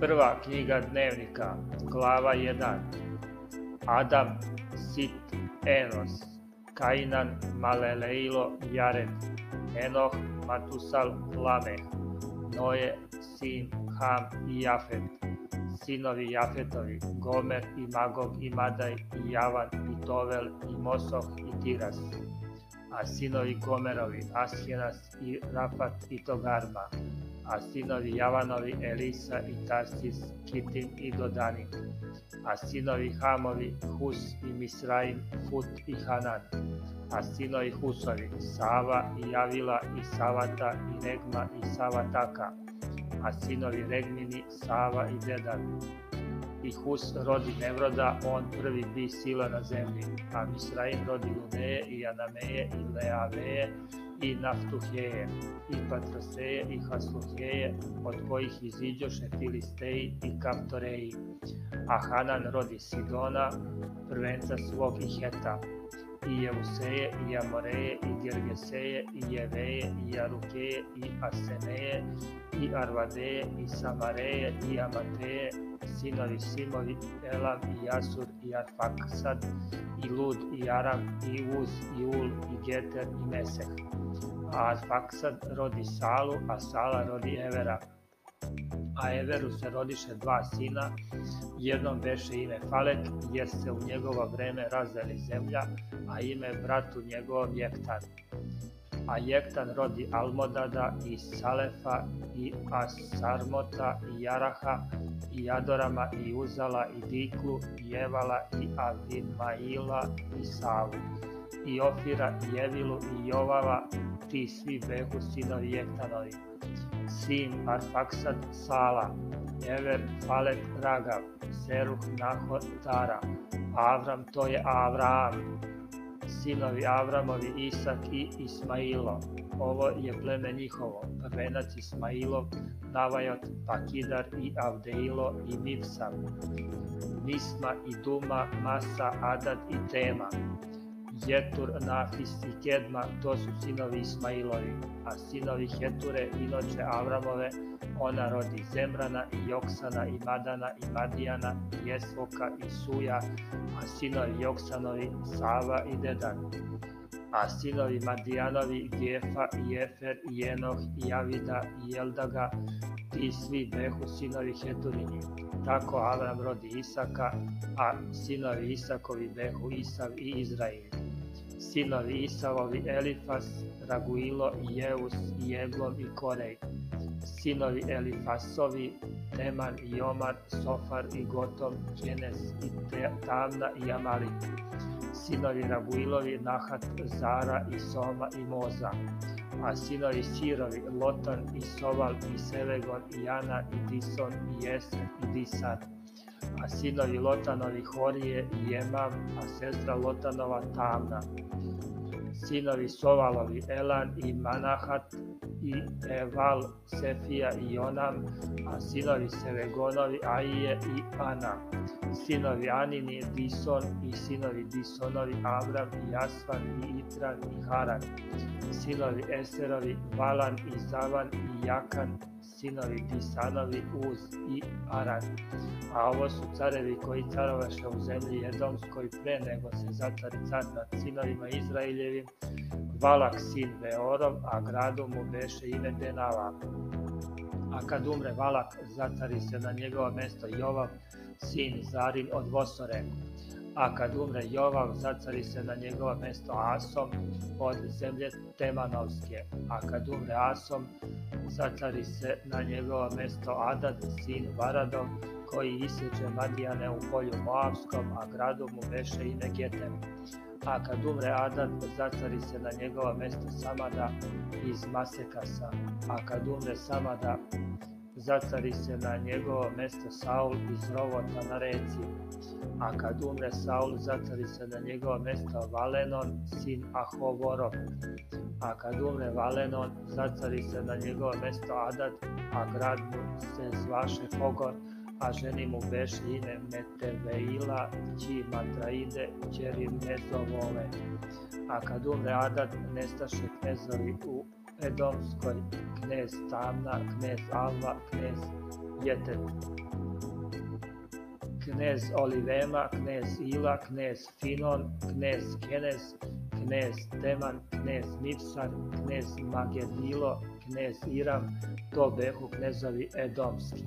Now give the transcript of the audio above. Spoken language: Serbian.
Prva knjiga dnevnika, glava 1. Adam, Sit, Enos, Kainan, Maleleilo, Jared, Enoh, Matusal, Lameh, Noje, Sin, Ham i Jafet, sinovi Jafetovi, Gomer i Magog i Madaj i Javan i Tovel i Mosoh i Tiras, a sinovi Gomerovi, Askenas i Rafat i Togarma, a sinovi Javanovi Elisa i Tarsis, Kitim i Dodanim, a sinovi Hamovi Hus i Misraim, Fut i Hanan, a sinovi Husovi Sava i Javila i Savata i Regma i Savataka, a sinovi Regmini Sava i Dedan. I Hus rodi Nevroda, on prvi bi sila na zemlji, a Misraim rodi Luneje i Anameje i Leaveje i Naftuheje, i Patroseje i Hasluheje, od kojih iziđoše Filisteji i Kaptoreji. A Hanan rodi Sidona, prvenca svog i Heta, i Jevuseje, i Amoreje, i Gergeseje, i Jeveje, i Jarukeje, i Aseneje, i Arvadeje, i Samareje, i Amateje, sinovi Simovi, Elam, i Jasur, i Arfaksad, i Lud, i Aram, i Uz, i Ul, i Geter, i Meseh. A Arfaksad rodi Salu, a Sala rodi Evera. A Everu se rodiše dva sina, jednom beše ime Falek, jer se u njegovo vreme razdeli zemlja, a ime bratu njegovom Jektan. A Jektan rodi Almodada i Salefa i Asarmota i Jaraha i Adorama i Uzala i Diklu i Evala i Avimaila i Savu i Ofira i Evilu i Jovava, ti svi behu sinovi Jektanovi. Sin Arfaksad Sala, Ever Falet Ragav, Seruh Nahor Tara, Avram to je Avram, sinovi Avramovi Isak i Ismailo. Ovo je pleme njihovo, prvenac Ismailov, Navajot, Pakidar i Avdeilo i Mivsam, Misma i Duma, Masa, Adad i Tema. Jetur, Nafis i Kedma, to su sinovi Ismailovi, a sinovi Heture, inoče Avramove, ona rodi Zemrana i Joksana i Madana i Madijana i Jesvoka i Suja, a sinovi Joksanovi Sava i Dedan. A sinovi Madijanovi Gefa i Jefer i Jenoh i Javida i Jeldaga, ti svi behu sinovi Heturini. Tako Avram rodi Isaka, a sinovi Isakovi behu Isav i Izrail. Sinovi Isavovi Elifas, Raguilo i Jeus i i Korej sinovi Elifasovi, Teman i Omar, Sofar i Gotom, Kenes i Tamna i Amalik, sinovi Raguilovi, Nahat, Zara i Soma i Moza, a sinovi Sirovi, Lotan i Soval i Selegon i Jana i Dison i Jeser i Disan, a sinovi Lotanovi Horije i Jemam, a sestra Lotanova Tamna, sinovi Sovalovi Elan i Manahat i Eval, Sefija i Onam, a sinovi Sevegonovi Aije i Ana, sinovi Anini Dison i sinovi Disonovi Abram i Jasvan i Itran i Haran, sinovi Eserovi Valan i Zavan i Jakan, sinovi Disanovi Uz i Aran. A ovo su carevi koji carovaše u zemlji Jedomskoj pre nego se zatari car nad sinovima Izraeljevim, Valak sin Beorov, a gradu mu beše ime Denava. A kad umre Valak, zatari se na njegovo mesto Jovav, sin Zarin od Vosore. A kad umre Jovav, zacari se na njegovo mesto Asom od zemlje Temanovske. A kad umre Asom, zacari se na njegovo mesto Adad, sin Varadov, koji isječe Madijane u polju Moavskom, a gradu mu beše ime Getem. A kad umre Adad, zacari se na njegovo mesto Samada iz Masekasa. A kad umre Samada, zacari se na njegovo mesto Saul iz Rovota na reci. A kad umre Saul, zacari se na njegovo mesto Valenon, sin Ahovorov. A kad umre Valenon, zacari se na njegovo mesto Adad, a grad mu se zvaše Hogor, a ženi mu beše ime Meteveila, ći Matraide, ćeri Mezovove. A kad umre Adad, nestaše knezovi u Edomskoj, knez Tamna, knez Alva, knez Jeter. Knez Olivema, knez Ila, knez Finon, knez Kenes, knez Teman, knez Mipsar, knez Magedilo, knez Iram, to behu knezovi Edomski.